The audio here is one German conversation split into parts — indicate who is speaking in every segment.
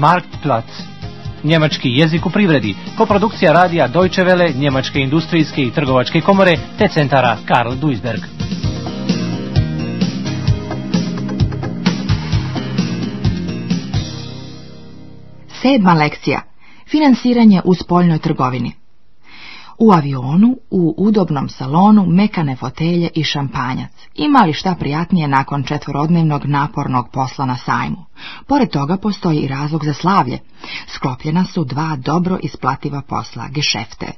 Speaker 1: Marktplatz. Njemački jezik u privredi, koprodukcija radija Deutsche Welle, Njemačke industrijske i trgovačke komore te centara Karl Duisberg.
Speaker 2: Sedma lekcija. Finansiranje u spoljnoj trgovini. U avionu, u udobnom salonu, mekane fotelje i šampanjac. Ima li šta prijatnije nakon četvorodnevnog napornog posla na sajmu? Pored toga postoji i razlog za slavlje. Sklopljena su dva dobro isplativa posla, gešefte.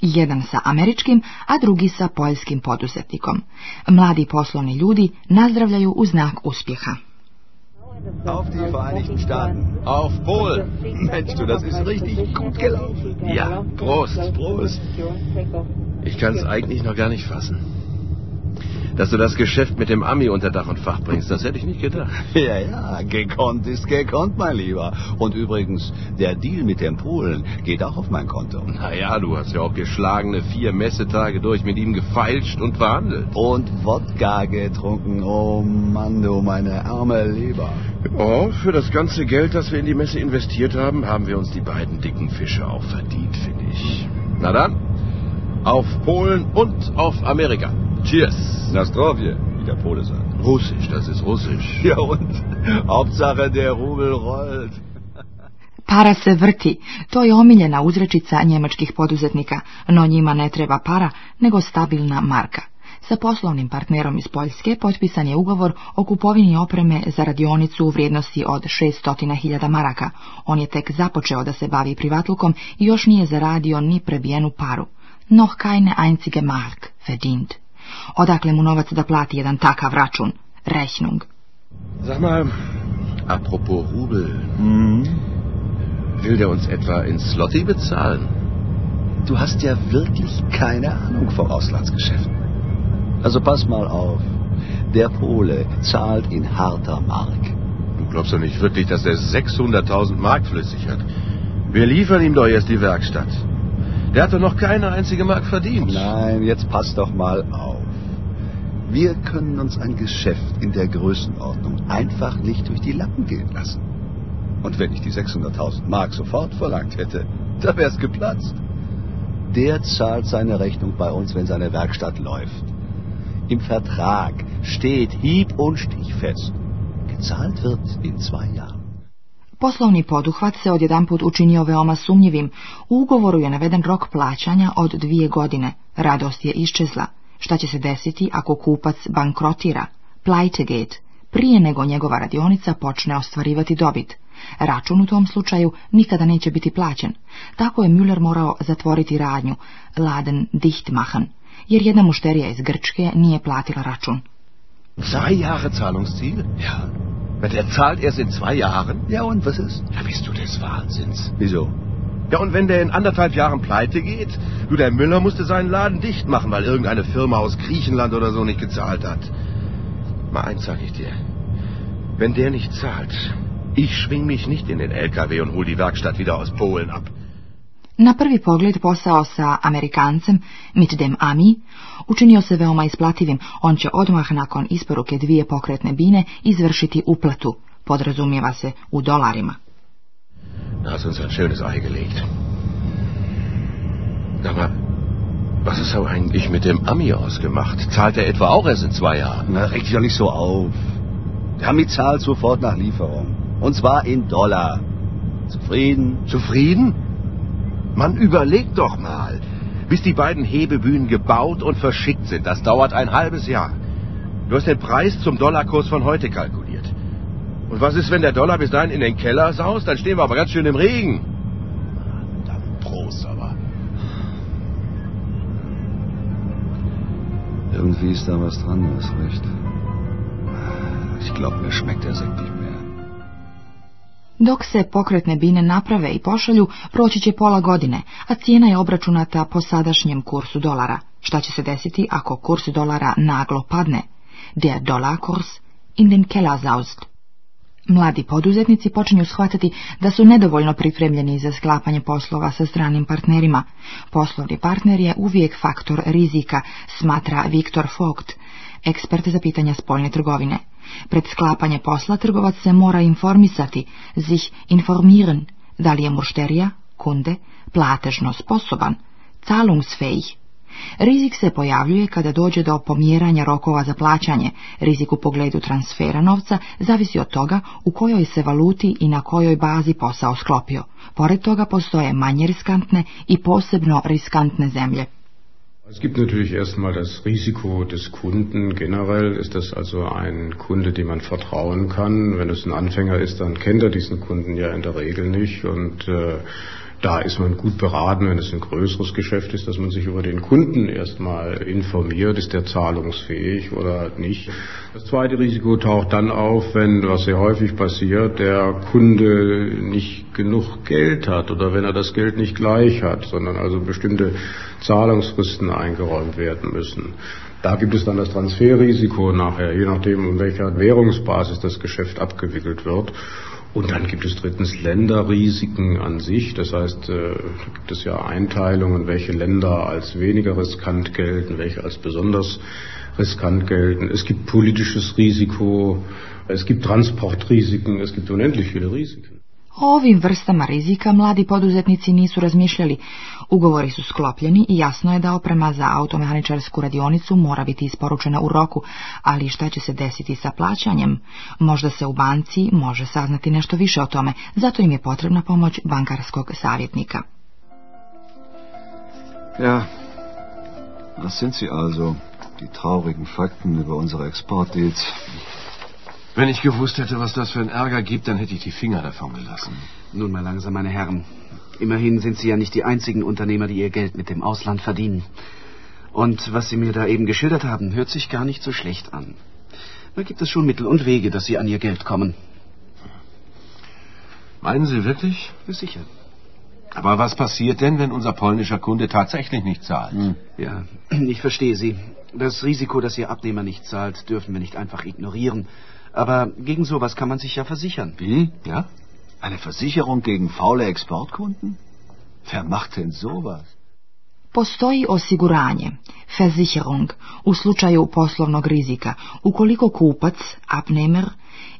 Speaker 2: Jedan sa američkim, a drugi sa poljskim poduzetnikom. Mladi poslovni ljudi nazdravljaju u znak uspjeha.
Speaker 3: Auf die Vereinigten Staaten. Auf Polen. Mensch, du, das ist richtig gut gelaufen.
Speaker 4: Ja, Prost.
Speaker 3: Prost.
Speaker 4: Ich kann es eigentlich noch gar nicht fassen. Dass du das Geschäft mit dem Ami unter Dach und Fach bringst, das hätte ich nicht gedacht.
Speaker 3: Ja, ja, gekonnt ist gekonnt, mein Lieber. Und übrigens, der Deal mit dem Polen geht auch auf mein Konto.
Speaker 4: Naja, du hast ja auch geschlagene vier Messetage durch mit ihm gefeilscht und verhandelt.
Speaker 3: Und Wodka getrunken. Oh Mann, du meine arme Leber.
Speaker 4: Oh, für das ganze Geld, das wir in die Messe investiert haben, haben wir uns die beiden dicken Fische auch verdient, finde ich. Na dann, auf Polen und auf Amerika. Cheers.
Speaker 3: Nastrovje, wie der Pole sagt.
Speaker 4: Russisch, das ist Russisch.
Speaker 3: Ja und? Hauptsache der Rubel rollt.
Speaker 2: Para se vrti, to je omiljena uzrečica njemačkih poduzetnika, no njima ne treba para, nego stabilna marka. Sa poslovnim partnerom iz Poljske potpisan je ugovor o kupovini opreme za radionicu u vrijednosti od 600.000 maraka. On je tek započeo da se bavi privatlukom i još nije zaradio ni prebijenu paru. Noch keine einzige Mark verdient. Odakle mu novac da plati jedan takav račun? Rechnung.
Speaker 4: Sag mal, apropos Rubel,
Speaker 3: Hm?
Speaker 4: will der uns etwa in Slotty bezahlen?
Speaker 3: Du hast ja wirklich keine Ahnung vom Auslandsgeschäft. Also pass mal auf. Der Pole zahlt in harter Mark.
Speaker 4: Du glaubst doch nicht wirklich, dass er 600.000 Mark flüssig hat. Wir liefern ihm doch erst die Werkstatt. Der hat doch noch keine einzige Mark verdient.
Speaker 3: Nein, jetzt pass doch mal auf. Wir können uns ein Geschäft in der Größenordnung einfach nicht durch die Lappen gehen lassen. Und wenn ich die 600.000 Mark sofort verlangt hätte, da wär's geplatzt. Der zahlt seine Rechnung bei uns, wenn seine Werkstatt läuft. Im Vertrag steht hieb- und stichfest. Gezahlt wird in zwei Jahren.
Speaker 2: Poslovni poduhvat se odjedanput učinio veoma sumnjivim. U ugovoru je naveden rok plaćanja od dvije godine. Radost je iščezla. Šta će se desiti ako kupac bankrotira? Pleitegeht, prije nego njegova radionica počne ostvarivati dobit. Račun u tom slučaju nikada neće biti plaćen. Tako je Müller morao zatvoriti radnju, Laden dicht machen, jer jedna mušterija iz Grčke nije platila račun.
Speaker 4: Zwei Jahre Zahlungsziel? Ja. Aber der zahlt erst in zwei Jahren?
Speaker 3: Ja, und was ist?
Speaker 4: Da bist du des Wahnsinns.
Speaker 3: Wieso?
Speaker 4: Ja, und wenn der in anderthalb Jahren pleite geht? Du, der Müller musste seinen Laden dicht machen, weil irgendeine Firma aus Griechenland oder so nicht gezahlt hat. Mal eins sag ich dir. Wenn der nicht zahlt, ich schwing mich nicht in den LKW und hol die Werkstatt wieder aus Polen ab.
Speaker 2: Na prvi pogled posao sa Amerikancem, mit dem Ami, učinio se veoma isplativim. On će odmah nakon isporuke dvije pokretne bine izvršiti uplatu, podrazumijeva se u dolarima.
Speaker 4: Da hast du uns ein schönes Ei gelegt. Aber was ist aber eigentlich mit dem Ami ausgemacht? Zahlt er etwa auch erst in zwei Jahren?
Speaker 3: Na, reg dich doch nicht so auf. Der Ami zahlt sofort nach Lieferung. Und zwar in Dollar. Zufrieden?
Speaker 4: Zufrieden? Man überlegt doch mal. Bis die beiden Hebebühnen gebaut und verschickt sind, das dauert ein halbes Jahr. Du hast den Preis zum Dollarkurs von heute kalkuliert. Und was ist, wenn der Dollar bis dahin in den Keller saust? Dann stehen wir aber ganz schön im Regen.
Speaker 3: Dann Prost aber. Irgendwie ist da was dran, du hast recht. Ich glaube, mir schmeckt der Sekt nicht mehr.
Speaker 2: Dok se pokretne bine naprave i pošalju, proći će pola godine, a cijena je obračunata po sadašnjem kursu dolara. Šta će se desiti ako kurs dolara naglo padne? Der Dollarkurs in den Keller saust. Mladi poduzetnici počinju shvatiti da su nedovoljno pripremljeni za sklapanje poslova sa stranim partnerima. Poslovni partner je uvijek faktor rizika, smatra Viktor Vogt, ekspert za pitanja spoljne trgovine. Pred sklapanje posla trgovac se mora informisati, sich informieren, da li je mušterija, kunde, platežno sposoban, zahlungsfähig. Rizik se pojavljuje kada dođe do pomjeranja rokova za plaćanje. Rizik u pogledu transfera novca zavisi od toga u kojoj se valuti i na kojoj bazi posao sklopio. Pored toga postoje manje riskantne i posebno riskantne zemlje.
Speaker 5: Es gibt natürlich erstmal das Risiko des Kunden. Generell ist das also ein Kunde, dem man vertrauen kann. Wenn es ein Anfänger ist, dann kennt er diesen Kunden ja in der Regel nicht und äh, da ist man gut beraten, wenn es ein größeres Geschäft ist, dass man sich über den Kunden erstmal informiert, ist der zahlungsfähig oder nicht. Das zweite Risiko taucht dann auf, wenn, was sehr häufig passiert, der Kunde nicht genug Geld hat oder wenn er das Geld nicht gleich hat, sondern also bestimmte Zahlungsfristen eingeräumt werden müssen. Da gibt es dann das Transferrisiko nachher, je nachdem, um welcher Währungsbasis das Geschäft abgewickelt wird. Und dann gibt es drittens Länderrisiken an sich. Das heißt, äh, da gibt es ja Einteilungen, welche Länder als weniger riskant gelten, welche als besonders riskant gelten. Es gibt politisches Risiko, es gibt Transportrisiken, es gibt unendlich viele Risiken.
Speaker 2: O ovim vrstama rizika mladi poduzetnici nisu razmišljali. Ugovori su sklopljeni i jasno je da oprema za automehaničarsku radionicu mora biti isporučena u roku, ali šta će se desiti sa plaćanjem? Možda se u banci može saznati nešto više o tome, zato im je potrebna pomoć bankarskog savjetnika.
Speaker 3: Ja, das sind sie also, die traurigen Fakten über unsere Exportdeals.
Speaker 4: Wenn ich gewusst hätte, was das für einen Ärger gibt, dann hätte ich die Finger davon gelassen.
Speaker 6: Nun mal langsam, meine Herren. Immerhin sind Sie ja nicht die einzigen Unternehmer, die ihr Geld mit dem Ausland verdienen. Und was Sie mir da eben geschildert haben, hört sich gar nicht so schlecht an. Da gibt es schon Mittel und Wege, dass Sie an Ihr Geld kommen.
Speaker 4: Meinen Sie wirklich?
Speaker 6: Sicher.
Speaker 4: Aber was passiert denn, wenn unser polnischer Kunde tatsächlich nicht zahlt? Hm.
Speaker 6: Ja, ich verstehe Sie. Das Risiko, dass Ihr Abnehmer nicht zahlt, dürfen wir nicht einfach ignorieren. Aber gegen sowas kann man sich ja versichern.
Speaker 3: Wie? Ja? Eine Versicherung gegen faule Exportkunden? Wer macht denn sowas?
Speaker 2: Postoji osiguranje, Versicherung, u slučaju poslovnog rizika, ukoliko kupac, Abnehmer,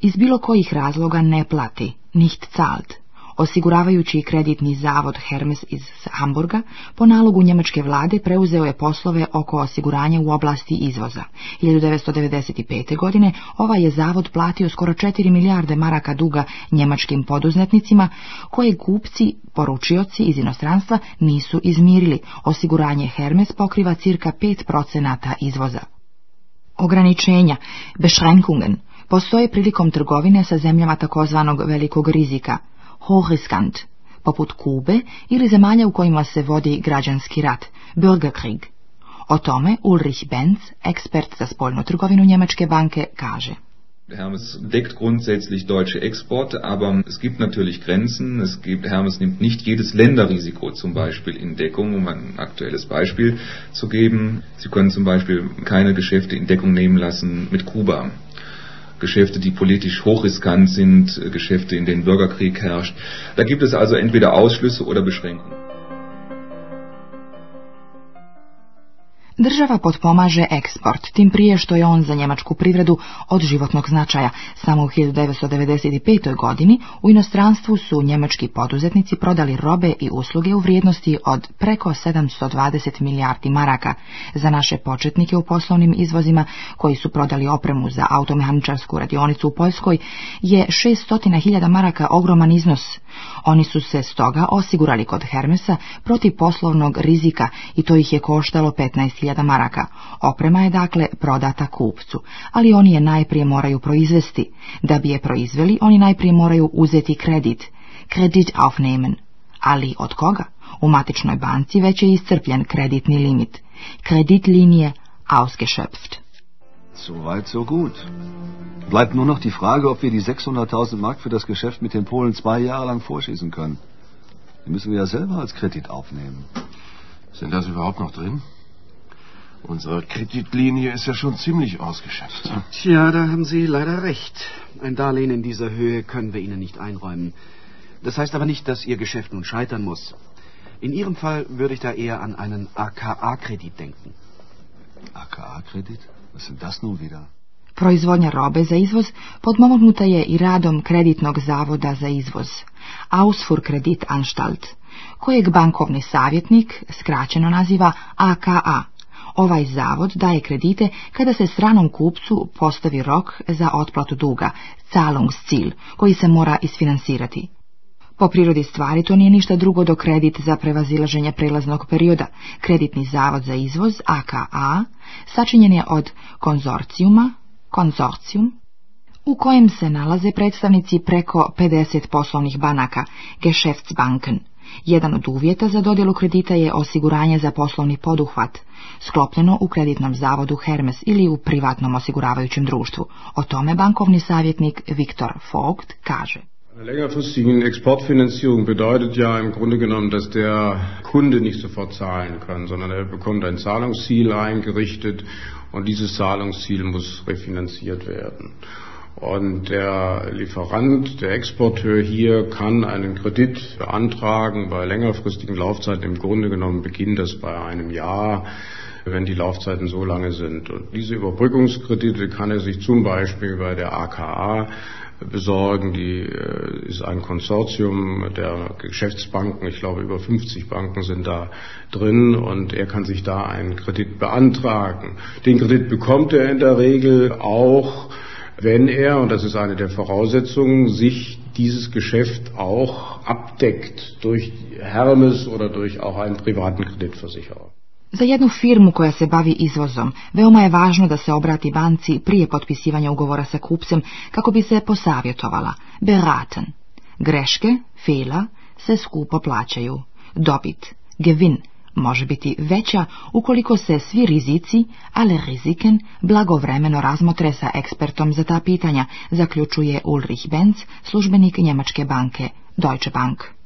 Speaker 2: iz bilo kojih razloga ne plati, nicht zahlt, Osiguravajući kreditni zavod Hermes iz Hamburga po nalogu njemačke vlade preuzeo je poslove oko osiguranja u oblasti izvoza. 1995. godine ovaj je zavod platio skoro 4 milijarde maraka duga njemačkim poduzetnicima koje kupci, poručioci iz inostranstva nisu izmirili. Osiguranje Hermes pokriva cirka 5% izvoza. Ograničenja, beschränkungen, postoje prilikom trgovine sa zemljama takozvanog velikog rizika, hochriskant, poput Kube ili zemalja u kojima se vodi građanski rat, Bürgerkrieg. O tome Ulrich Benz, ekspert za spoljnu trgovinu Njemačke banke, kaže.
Speaker 7: Hermes deckt grundsätzlich deutsche Exporte, aber es gibt natürlich Grenzen. Es gibt, Hermes nimmt nicht jedes Länderrisiko zum Beispiel in Deckung, um ein aktuelles Beispiel zu geben. Sie können zum Beispiel keine Geschäfte in Deckung nehmen lassen mit Kuba. Geschäfte, die politisch hochriskant sind, äh, Geschäfte, in denen Bürgerkrieg herrscht. Da gibt es also entweder Ausschlüsse oder Beschränkungen.
Speaker 2: Država potpomaže eksport, tim prije što je on za njemačku privredu od životnog značaja. Samo u 1995. godini u inostranstvu su njemački poduzetnici prodali robe i usluge u vrijednosti od preko 720 milijardi maraka. Za naše početnike u poslovnim izvozima koji su prodali opremu za automehaničarsku radionicu u Poljskoj je 600.000 maraka ogroman iznos. Oni su se stoga osigurali kod Hermesa protiv poslovnog rizika i to ih je koštalo 15.000 maraka. Oprema je dakle prodata kupcu, ali oni je najprije moraju proizvesti. Da bi je proizveli, oni najprije moraju uzeti kredit, kredit aufnehmen. Ali od koga? U matičnoj banci već je iscrpljen kreditni limit. Kreditlinije ausgeschöpft.
Speaker 3: So weit, so gut. Bleibt nur noch die Frage, ob wir die 600.000 Mark für das Geschäft mit den Polen zwei Jahre lang vorschießen können. Die müssen wir ja selber als Kredit aufnehmen.
Speaker 4: Sind das überhaupt noch drin? Unsere Kreditlinie ist ja schon ziemlich ausgeschöpft.
Speaker 6: Tja, da haben Sie leider recht. Ein Darlehen in dieser Höhe können wir Ihnen nicht einräumen. Das heißt aber nicht, dass Ihr Geschäft nun scheitern muss. In Ihrem Fall würde ich da eher an einen AKA-Kredit denken.
Speaker 3: AKA-Kredit? Was sind das nun wieder?
Speaker 2: Proizvodnja robe za izvoz podmomognuta je i radom kreditnog zavoda za izvoz, Ausfuhr Kredit Anstalt, kojeg bankovni savjetnik skraćeno naziva AKA. Ovaj zavod daje kredite kada se stranom kupcu postavi rok za otplatu duga, Zahlungsziel, koji se mora isfinansirati. Po prirodi stvari to nije ništa drugo do kredit za prevazilaženje prelaznog perioda. Kreditni zavod za izvoz, AKA, sačinjen je od konzorcijuma, konzorcijum, u kojem se nalaze predstavnici preko 50 poslovnih banaka, Geschäftsbanken. Jedan od uvjeta za dodjelu kredita je osiguranje za poslovni poduhvat, sklopljeno u kreditnom zavodu Hermes ili u privatnom osiguravajućem društvu. O tome bankovni savjetnik Viktor Vogt kaže.
Speaker 5: Eine längerfristige Exportfinanzierung bedeutet ja im Grunde genommen, dass der Kunde nicht sofort zahlen kann, sondern er bekommt ein Zahlungsziel eingerichtet und dieses Zahlungsziel muss refinanziert werden. Und der Lieferant, der Exporteur hier kann einen Kredit beantragen bei längerfristigen Laufzeiten. Im Grunde genommen beginnt das bei einem Jahr, wenn die Laufzeiten so lange sind. Und diese Überbrückungskredite kann er sich zum Beispiel bei der AKA besorgen. Die äh, ist ein Konsortium der Geschäftsbanken. Ich glaube, über 50 Banken sind da drin und er kann sich da einen Kredit beantragen. Den Kredit bekommt er in der Regel auch, wenn er, und das ist eine der Voraussetzungen, sich dieses Geschäft auch abdeckt durch Hermes oder durch auch einen privaten Kreditversicherer.
Speaker 2: Za jednu firmu koja se bavi izvozom, veoma je važno da se obrati banci prije potpisivanja ugovora sa kupcem kako bi se posavjetovala, beraten. Greške, fela, se skupo plaćaju. Dobit, gewin, može biti veća ukoliko se svi rizici, ale riziken, blagovremeno razmotre sa ekspertom za ta pitanja, zaključuje Ulrich Benz, službenik Njemačke banke Deutsche Bank.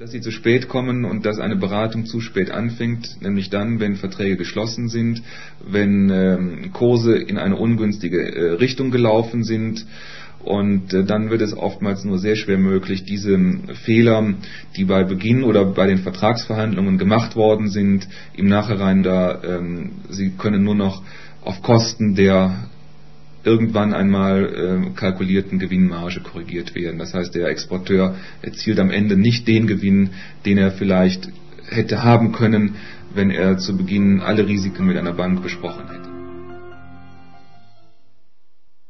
Speaker 7: dass sie zu spät kommen und dass eine Beratung zu spät anfängt, nämlich dann, wenn Verträge geschlossen sind, wenn ähm, Kurse in eine ungünstige äh, Richtung gelaufen sind. Und äh, dann wird es oftmals nur sehr schwer möglich, diese Fehler, die bei Beginn oder bei den Vertragsverhandlungen gemacht worden sind, im Nachhinein da, ähm, sie können nur noch auf Kosten der irgendwann einmal äh, kalkulierten Gewinnmarge korrigiert werden. Das heißt, der Exporteur erzielt am Ende nicht den Gewinn, den er vielleicht hätte haben können, wenn er zu Beginn alle Risiken mit einer Bank besprochen hätte.